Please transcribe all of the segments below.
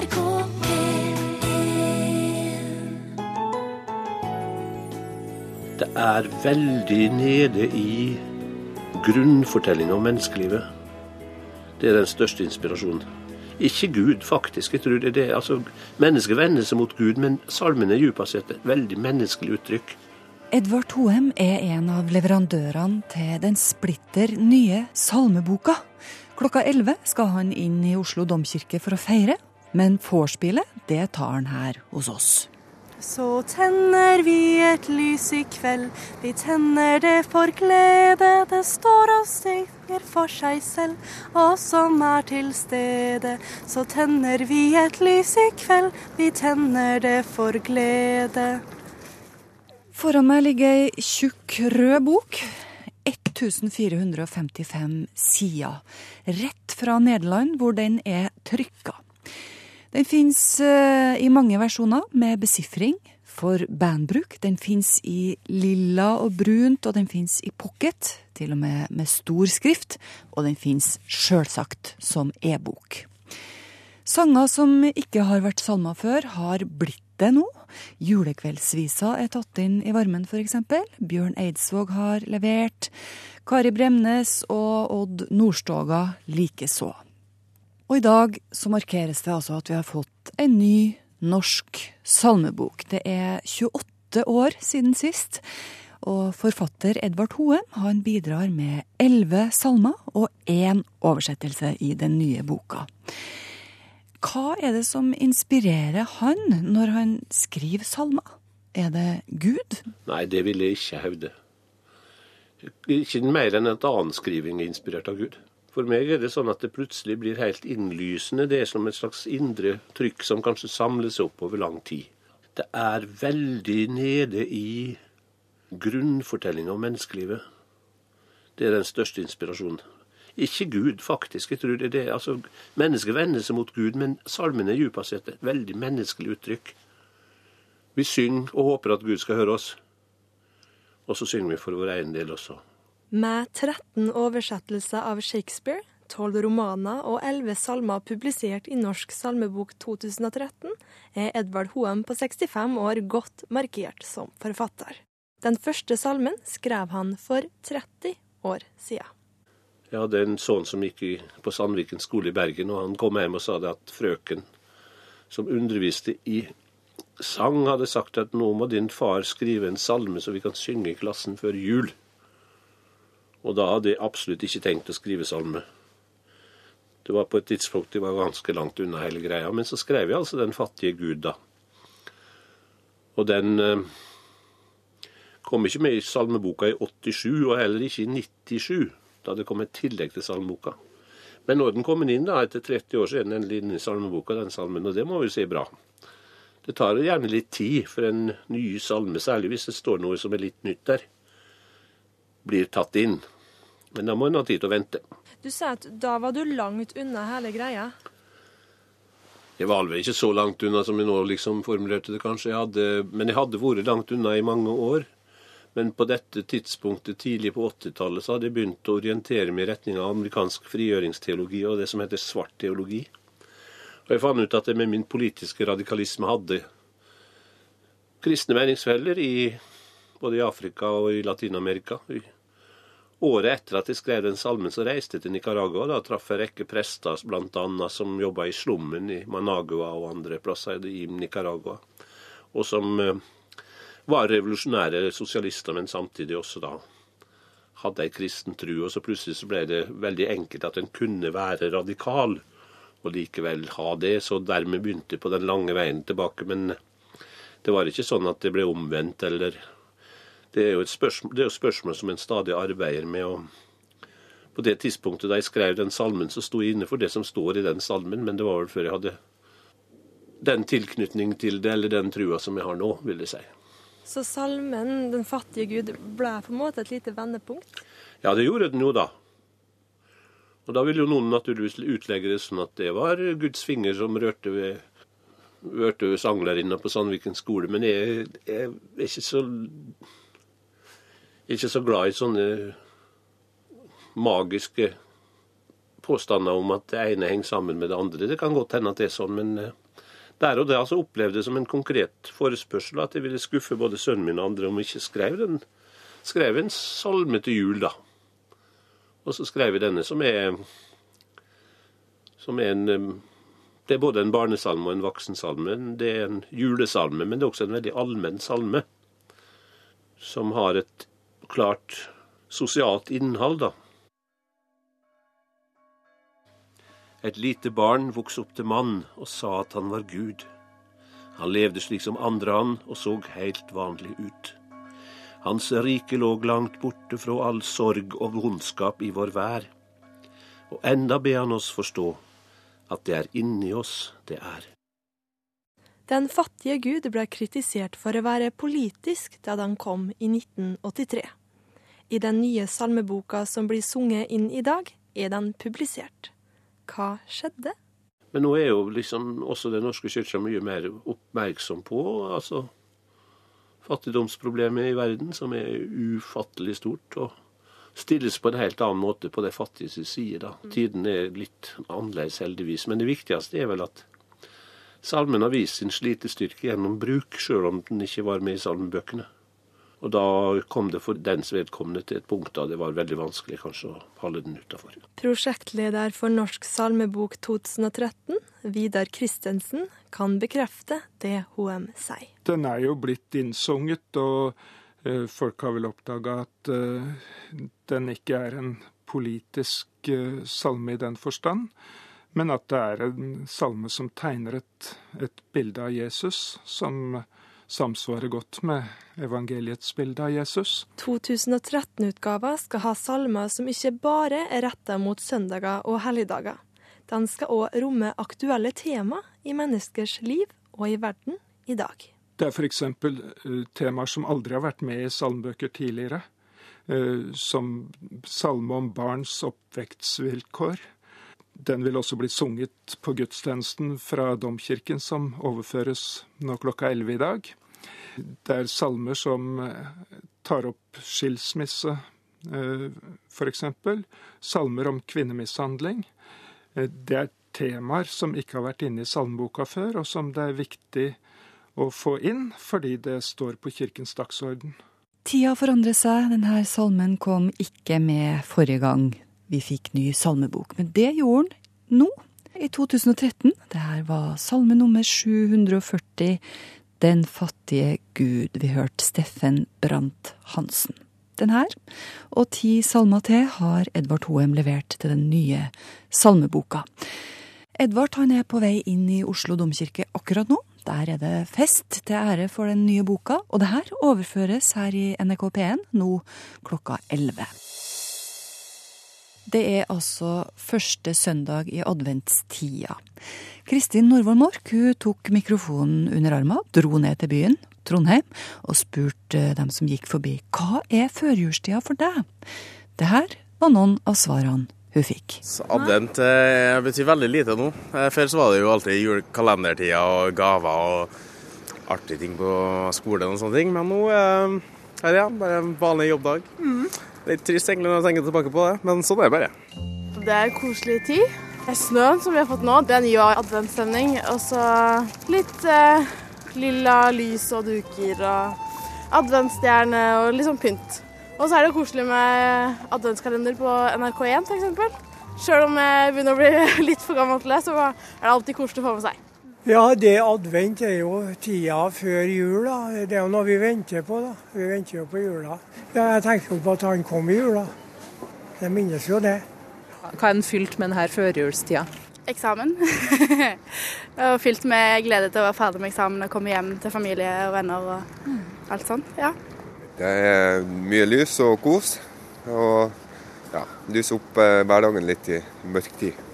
NRK P1 Det er veldig nede i grunnfortellinga om menneskelivet. Det er den største inspirasjonen. Ikke Gud, faktisk. Jeg tror det er det. Altså, Mennesket vender seg mot Gud, men salmen er djupest sett et veldig menneskelig uttrykk. Edvard Hoem er en av leverandørene til den splitter nye salmeboka. Klokka 11 skal han inn i Oslo domkirke for å feire, men vorspielet det tar han her hos oss. Så tenner vi et lys i kveld, vi tenner det for glede. Det står og synger for seg selv, og som er til stede. Så tenner vi et lys i kveld, vi tenner det for glede. Foran meg ligger ei tjukk, rød bok. 1455 sider. Rett fra Nederland, hvor den er trykka. Den fins i mange versjoner med besifring for bandbruk. Den fins i lilla og brunt, og den fins i pocket, til og med med stor skrift. Og den fins sjølsagt som e-bok. Sanger som ikke har vært salmer før, har blitt det nå. Julekveldsvisa er tatt inn i varmen, f.eks. Bjørn Eidsvåg har levert. Kari Bremnes og Odd Nordstoga likeså. Og i dag så markeres det altså at vi har fått en ny norsk salmebok. Det er 28 år siden sist. Og forfatter Edvard Hoem han bidrar med elleve salmer og én oversettelse i den nye boka. Hva er det som inspirerer han når han skriver salmer? Er det Gud? Nei, det vil jeg ikke hevde. Ikke mer enn at annen skriving er inspirert av Gud. For meg er det sånn at det plutselig blir helt innlysende. Det er som et slags indre trykk som kanskje samles opp over lang tid. Det er veldig nede i grunnfortellinga om menneskelivet. Det er den største inspirasjonen. Ikke Gud, faktisk. Jeg tror det er det. Altså, mennesket vender seg mot Gud, men salmen er sett et veldig menneskelig uttrykk. Vi synger og håper at Gud skal høre oss. Og så synger vi for vår egen del også. Med 13 oversettelser av Shakespeare, 12 romaner og 11 salmer publisert i Norsk salmebok 2013, er Edvard Hoem på 65 år godt markert som forfatter. Den første salmen skrev han for 30 år siden. Jeg hadde en sønn som gikk på Sandviken skole i Bergen, og han kom hjem og sa det at frøken som underviste i sang, hadde sagt at nå må din far skrive en salme så vi kan synge i klassen før jul. Og da hadde jeg absolutt ikke tenkt å skrive salme. Det var på et tidspunkt jeg var ganske langt unna hele greia. Men så skrev jeg altså 'Den fattige Gud', da. Og den eh, kom ikke med i salmeboka i 87, og heller ikke i 97, da det kom et tillegg til salmeboka. Men når den kom inn da, etter 30 år, så er den endelig inne i salmeboka, den salmen, og det må vi si bra. Det tar gjerne litt tid for en ny salme, særlig hvis det står noe som er litt nytt der, blir tatt inn. Men da må en ha tid til å vente. Du sa at da var du langt unna hele greia. Jeg var vel ikke så langt unna som jeg nå liksom formulerte det, kanskje. Jeg hadde, men jeg hadde vært langt unna i mange år. Men på dette tidspunktet, tidlig på 80-tallet, så hadde jeg begynt å orientere meg i retning av amerikansk frigjøringsteologi og det som heter svart teologi. Og jeg fant ut at jeg med min politiske radikalisme hadde kristne meningsfeller i både i Afrika og i Latin-Amerika. Året etter at jeg skrev den salmen, så reiste jeg til Nicaragua. Da traff jeg en rekke prester bl.a. som jobba i slummen i Managua og andre plasser i Nicaragua. Og som eh, var revolusjonære sosialister, men samtidig også da hadde ei kristen tru. Og så plutselig så ble det veldig enkelt at en kunne være radikal og likevel ha det. Så dermed begynte jeg på den lange veien tilbake. Men det var ikke sånn at det ble omvendt eller Det er jo et spørsmål, det er jo spørsmål som en stadig arbeider med. og På det tidspunktet da jeg skrev den salmen, så sto jeg inne for det som står i den salmen, men det var vel før jeg hadde den tilknytning til det, eller den trua som jeg har nå, vil jeg si. Så salmen 'Den fattige Gud' ble på en måte et lite vendepunkt? Ja, det gjorde den jo da. Og da vil jo noen naturligvis utlegge det sånn at det var Guds finger som rørte ved, hørte ved sanglærerinna på Sandviken skole. Men jeg, jeg er ikke så ikke så glad i sånne magiske påstander om at det ene henger sammen med det andre. Det kan godt hende at det er sånn, men eh, Der og da altså opplevde jeg som en konkret forespørsel at jeg ville skuffe både sønnen min og andre om jeg ikke skrev, den, skrev en salme til jul, da. Og så skrev jeg denne, som er, som er en Det er både en barnesalme og en voksensalme. Det er en julesalme, men det er også en veldig allmenn salme. Som har et klart sosialt innhold, da. Et lite barn vokste opp til mann og sa at han var Gud. Han levde slik som andre han, og så helt vanlig ut. Hans rike lå langt borte fra all sorg og vondskap i vår vær. Og enda ber han oss forstå at det er inni oss det er. Den fattige Gud ble kritisert for å være politisk da han kom i 1983. I den nye salmeboka som blir sunget inn i dag, er den publisert. Hva skjedde? Men nå er jo liksom også Den norske kirka mye mer oppmerksom på altså fattigdomsproblemet i verden, som er ufattelig stort. og stilles på en helt annen måte på de fattiges side. da. Tiden er litt annerledes, heldigvis. Men det viktigste er vel at salmen har vist sin slitestyrke gjennom bruk, sjøl om den ikke var med i salmebøkene. Og da kom det for dens vedkommende til et punkt da det var veldig vanskelig kanskje å holde den utafor. Prosjektleder for Norsk salmebok 2013, Vidar Christensen, kan bekrefte det HM sier. Den er jo blitt innsunget, og uh, folk har vel oppdaga at uh, den ikke er en politisk uh, salme i den forstand. Men at det er en salme som tegner et, et bilde av Jesus, som samsvarer godt med evangeliets bilde av Jesus. 2013-utgava skal ha salmer som ikke bare er retta mot søndager og helligdager. Den skal òg romme aktuelle tema i menneskers liv og i verden i dag. Det er f.eks. temaer som aldri har vært med i salmbøker tidligere. Som salme om barns oppvekstvilkår. Den vil også bli sunget på gudstjenesten fra Domkirken, som overføres nå klokka 11 i dag. Det er salmer som tar opp skilsmisse, f.eks. Salmer om kvinnemishandling. Det er temaer som ikke har vært inne i salmeboka før, og som det er viktig å få inn, fordi det står på kirkens dagsorden. Tida forandrer seg. Denne salmen kom ikke med forrige gang vi fikk ny salmebok, men det gjorde den nå, i 2013. Det her var salme nummer 740, Den fattige Gud. Vi hørte Steffen Brandt Hansen. Den her, og ti salmer til, har Edvard Hoem levert til den nye salmeboka. Edvard han er på vei inn i Oslo domkirke akkurat nå. Der er det fest til ære for den nye boka, og det her overføres her i NRK P1 nå klokka 11. Det er altså første søndag i adventstida. Kristin Norvoll Mork hun tok mikrofonen under armen, dro ned til byen, Trondheim, og spurte dem som gikk forbi hva er førjulstida for deg? Det her var noen av svarene hun fikk. Så advent eh, betyr veldig lite nå. Eh, før så var det jo alltid julekalendertida og gaver og artige ting på skolen og sånne ting, men nå eh, er det ja, bare en vanlig jobbdag. Mm. Litt trist egentlig når jeg tenker tilbake på det, men sånn er det bare. Det er koselig tid. Snøen som vi har fått nå, den gir adventsstemning. Og så litt eh, lilla lys og duker og adventsstjerne og litt sånn pynt. Og så er det koselig med adventskalender på NRK1 f.eks. Sjøl om jeg begynner å bli litt for gammel til det, så er det alltid koselig å få med seg. Ja, det advent er jo tida før jul. da. Det er jo noe vi venter på. da. Vi venter jo på jula. Ja, jeg tenker jo på at han kom i jula. Jeg minnes jo det. Hva er den fylt med denne førjulstida? Eksamen. og fylt med glede til å være ferdig med eksamen og komme hjem til familie og venner og alt sånt. ja. Det er mye lys og kos. Og ja, lyse opp hverdagen litt i mørk tid.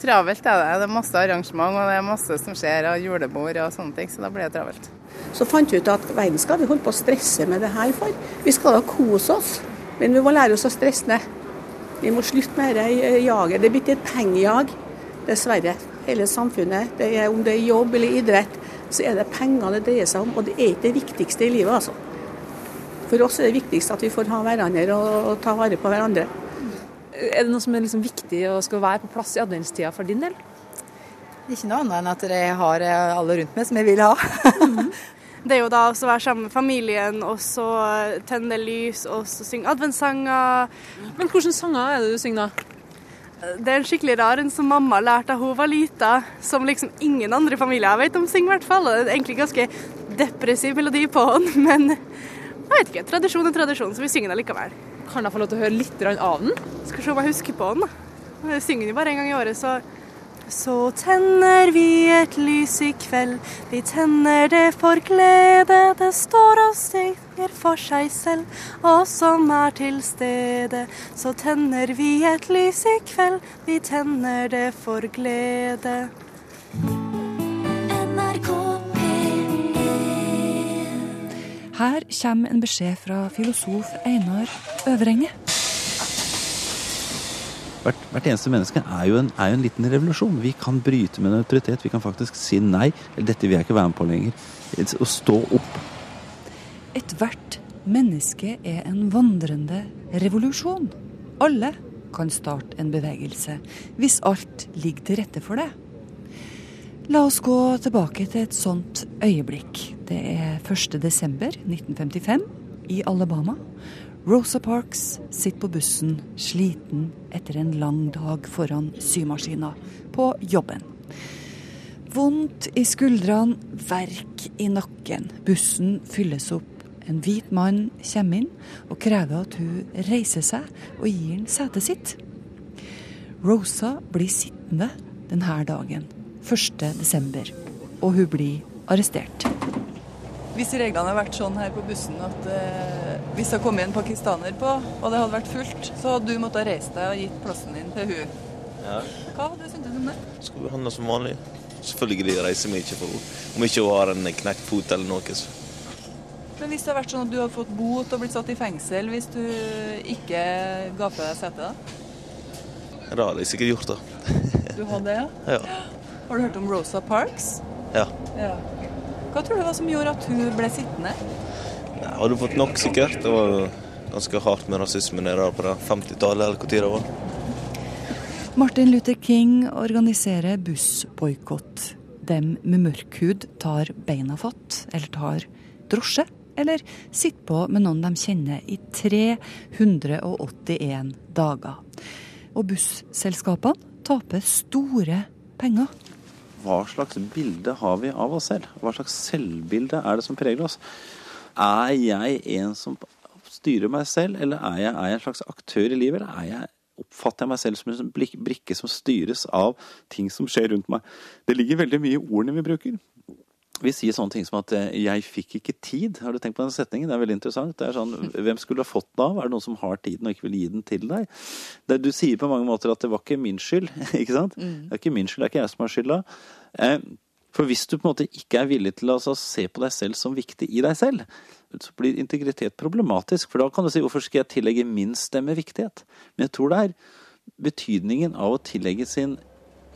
Travelt er det. Det er masse arrangement og det er masse som skjer, og julebord og sånne ting. Så da blir det travelt. Så fant vi ut at verden skal vi holde på å stresse med det her for. Vi skal da kose oss, men vi må lære oss å stresse ned. Vi må slutte med dette jaget. Det er blitt et pengejag, dessverre. Hele samfunnet. Det er, om det er jobb eller idrett, så er det penger det dreier seg om. Og det er ikke det viktigste i livet, altså. For oss er det viktigst at vi får ha hverandre og ta vare på hverandre. Er det noe som er liksom viktig og skal være på plass i adventstida for din del? Ikke noe annet enn at jeg har alle rundt meg som jeg vil ha. Det er jo da å være sammen med familien, og så tenne lys, og så synge adventssanger. Men hvilke sanger er det du synger da? Det er en skikkelig rar en som mamma lærte da hun var lita, som liksom ingen andre familier vet om synger, i hvert fall. Det er egentlig ganske depressiv melodi på den, men jeg vet ikke. Tradisjon er tradisjon, så vi synger den likevel. Kan jeg få lov til å høre litt av den? Skal se om jeg husker på den. Jeg synger den bare en gang i året, så så tenner vi et lys i kveld, vi tenner det for glede. Det står og synger for seg selv, og som er til stede. Så tenner vi et lys i kveld, vi tenner det for glede. Her kommer en beskjed fra filosof Einar Øvrenge. Hvert, hvert, eneste menneske er jo, en, er jo, en, liten revolusjon. Vi kan bryte med en autoritet. Vi kan faktisk si nei. Eller dette vil jeg ikke være med på lenger. Å stå opp. Ethvert menneske er en vandrende revolusjon. Alle kan starte en bevegelse, hvis alt ligger til rette for det. La oss gå tilbake til et sånt øyeblikk. Det er 1.12.1955 i Alabama. Rosa Parks sitter på bussen, sliten etter en lang dag foran symaskina, på jobben. Vondt i skuldrene, verk i nakken. Bussen fylles opp. En hvit mann kommer inn og krever at hun reiser seg og gir ham setet sitt. Rosa blir sittende denne dagen, 1.12., og hun blir arrestert. Hvis reglene hadde vært sånn her på bussen at eh, hvis det hadde kommet en pakistaner på, og det hadde vært fullt, så hadde du måttet reise deg og gitt plassen din til hun. Ja. Hva hadde du syntes om det? Skulle handle som vanlig. Selvfølgelig reiser vi ikke for om ikke hun har en knekt fot eller noe. Så. Men hvis det hadde vært sånn at du hadde fått bot og blitt satt i fengsel hvis du ikke ga fra deg setet, da? Da hadde jeg sikkert gjort det. du hadde det, ja? Ja. Har du hørt om Rosa Parks? Ja. ja. Hva tror du var som gjorde at hun ble sittende? Nei, hadde fått nok, sikkert. Det var ganske hardt med rasisme nede på 50-tallet, eller når det var. Martin Luther King organiserer bussboikott. Dem med mørk hud tar beina fatt, eller tar drosje, eller sitter på med noen de kjenner i 381 dager. Og busselskapene taper store penger. Hva slags bilde har vi av oss selv? Hva slags selvbilde er det som preger oss? Er jeg en som styrer meg selv, eller er jeg, er jeg en slags aktør i livet? Eller er jeg, oppfatter jeg meg selv som en brikke som styres av ting som skjer rundt meg? Det ligger veldig mye i ordene vi bruker. Vi sier sånne ting som at eh, 'jeg fikk ikke tid'. Har du tenkt på den setningen? Det er veldig interessant. Det er sånn, Hvem skulle ha fått den av? Er det noen som har tiden og ikke vil gi den til deg? Det, du sier på mange måter at det var ikke min skyld. ikke sant? Mm. Det er ikke min skyld, det er ikke jeg som har skylda. Eh, for hvis du på en måte ikke er villig til å altså, se på deg selv som viktig i deg selv, så blir integritet problematisk. For da kan du si hvorfor skal jeg tillegge min stemme viktighet? Men jeg tror det er betydningen av å tillegge sin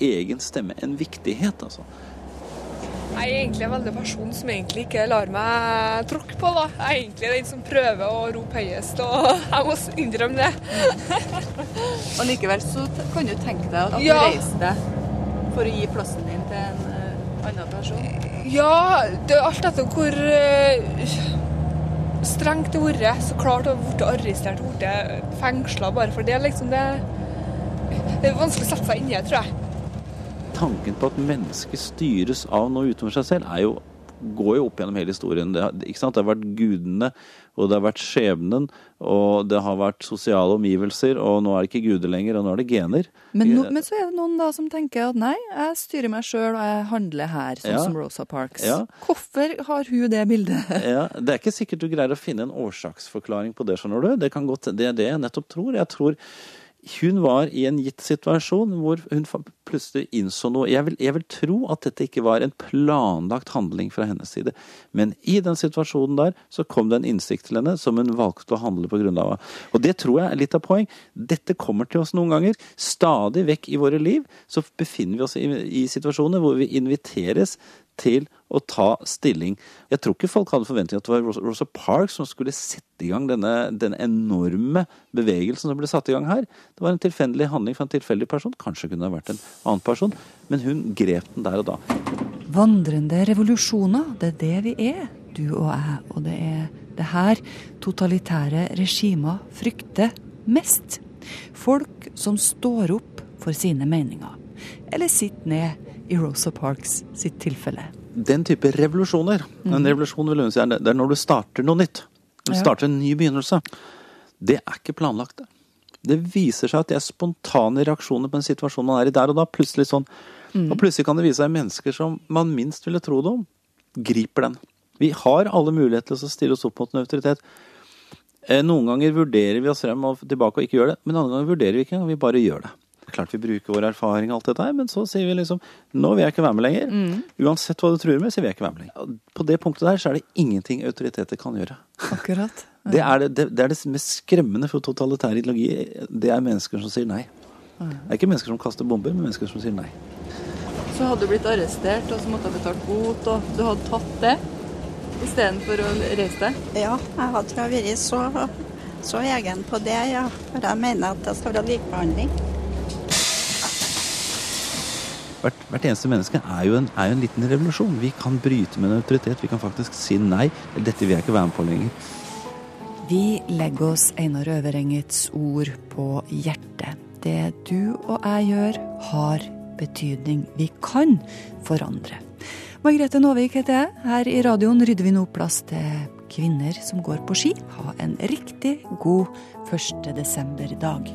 egen stemme en viktighet, altså. Jeg er egentlig en veldig person som egentlig ikke lar meg tråkke på. da. Jeg er egentlig den som prøver å rope høyest, og jeg må innrømme det. og likevel så kan du tenke deg at ja. du reiser deg for å gi plassen din til en uh, annen person? Ja, det er alt etter hvor uh, strengt det har vært. Så klart å blitt arrestert blitt fengsla bare for det. liksom det, det er vanskelig å sette seg inni det, tror jeg tanken på at mennesket styres av noe utenfor seg selv, er jo, går jo opp gjennom hele historien. Det, det, har vært gudene, og det har vært skjebnen, og det har vært sosiale omgivelser, og nå er det ikke guder lenger, og nå er det gener. Men, no, men så er det noen da som tenker at nei, jeg styrer meg sjøl, og jeg handler her, sånn ja. som Rosa Parks. Ja. Hvorfor har hun det bildet? ja, Det er ikke sikkert du greier å finne en årsaksforklaring på det, skjønner du. Det, kan godt, det er det jeg nettopp tror. Jeg tror hun var i en gitt situasjon hvor hun plutselig innså noe. Jeg vil, jeg vil, tro at dette ikke var en planlagt handling fra hennes side, men i den situasjonen der så kom det en innsikt til henne som hun valgte å handle på grunn av. Og det tror jeg er litt av poeng. Dette kommer til oss noen ganger. Stadig vekk i våre liv så befinner vi oss i, i situasjoner hvor vi inviteres til å ta stilling. Jeg tror ikke folk hadde forventning at det var Rosa Parks som skulle sette i gang denne, denne enorme bevegelsen som ble satt i gang her. Det var en tilfeldig handling fra en tilfeldig person. Kanskje kunne det vært en annen person, men hun grep den der og da. Vandrende revolusjoner, det er det vi er, du og jeg. Og det er det her totalitære regimer frykter mest. Folk som står opp for sine meninger. Eller sitter ned i Rosa Parks sitt tilfelle. Den type revolusjoner, en Mhm. revolusjon vil si, det er når du starter noe nytt. Du starter en ny begynnelse. Det er ikke planlagt. det. Det viser seg at det er spontane reaksjoner på en situasjon man er i der og da. Plutselig sånn. Mm. Og plutselig kan det vise seg mennesker som man minst ville tro det om, griper den. Vi har alle muligheter til å stille oss opp mot en autoritet. Eh, Noen ganger vurderer vi oss frem og tilbake og ikke gjør det, men andre ganger vurderer vi ikke engang, vi bare gjør det. Klart vi bruker vår erfaring og alt dette her, men så sier vi liksom nå vil jeg ikke være med lenger. Mm. Uansett hva du truer med, så vil jeg ikke være med lenger. På det punktet der så er det ingenting autoriteter kan gjøre. Akkurat. Det er det, det, det er det mest skremmende for totalitær ideologi. Det er mennesker som sier nei. Det er ikke mennesker som kaster bomber, men mennesker som sier nei. Så hadde du blitt arrestert og så måtte du betalt bot, og du hadde tatt det istedenfor å reise deg? Ja, jeg hadde vært så, så egen på det, ja. For jeg mener at det skal være likebehandling. Hvert, hvert eneste menneske er jo, en, er jo en liten revolusjon. Vi kan bryte med en autoritet. Vi kan faktisk si nei. Dette vil jeg ikke være med på lenger. Vi legger oss Einar Øverengets ord på hjertet. Det du og jeg gjør, har betydning. Vi kan forandre. Margrethe Nåvik heter jeg. Her i radioen rydder vi nå plass til kvinner som går på ski. Ha en riktig god 1. desember-dag.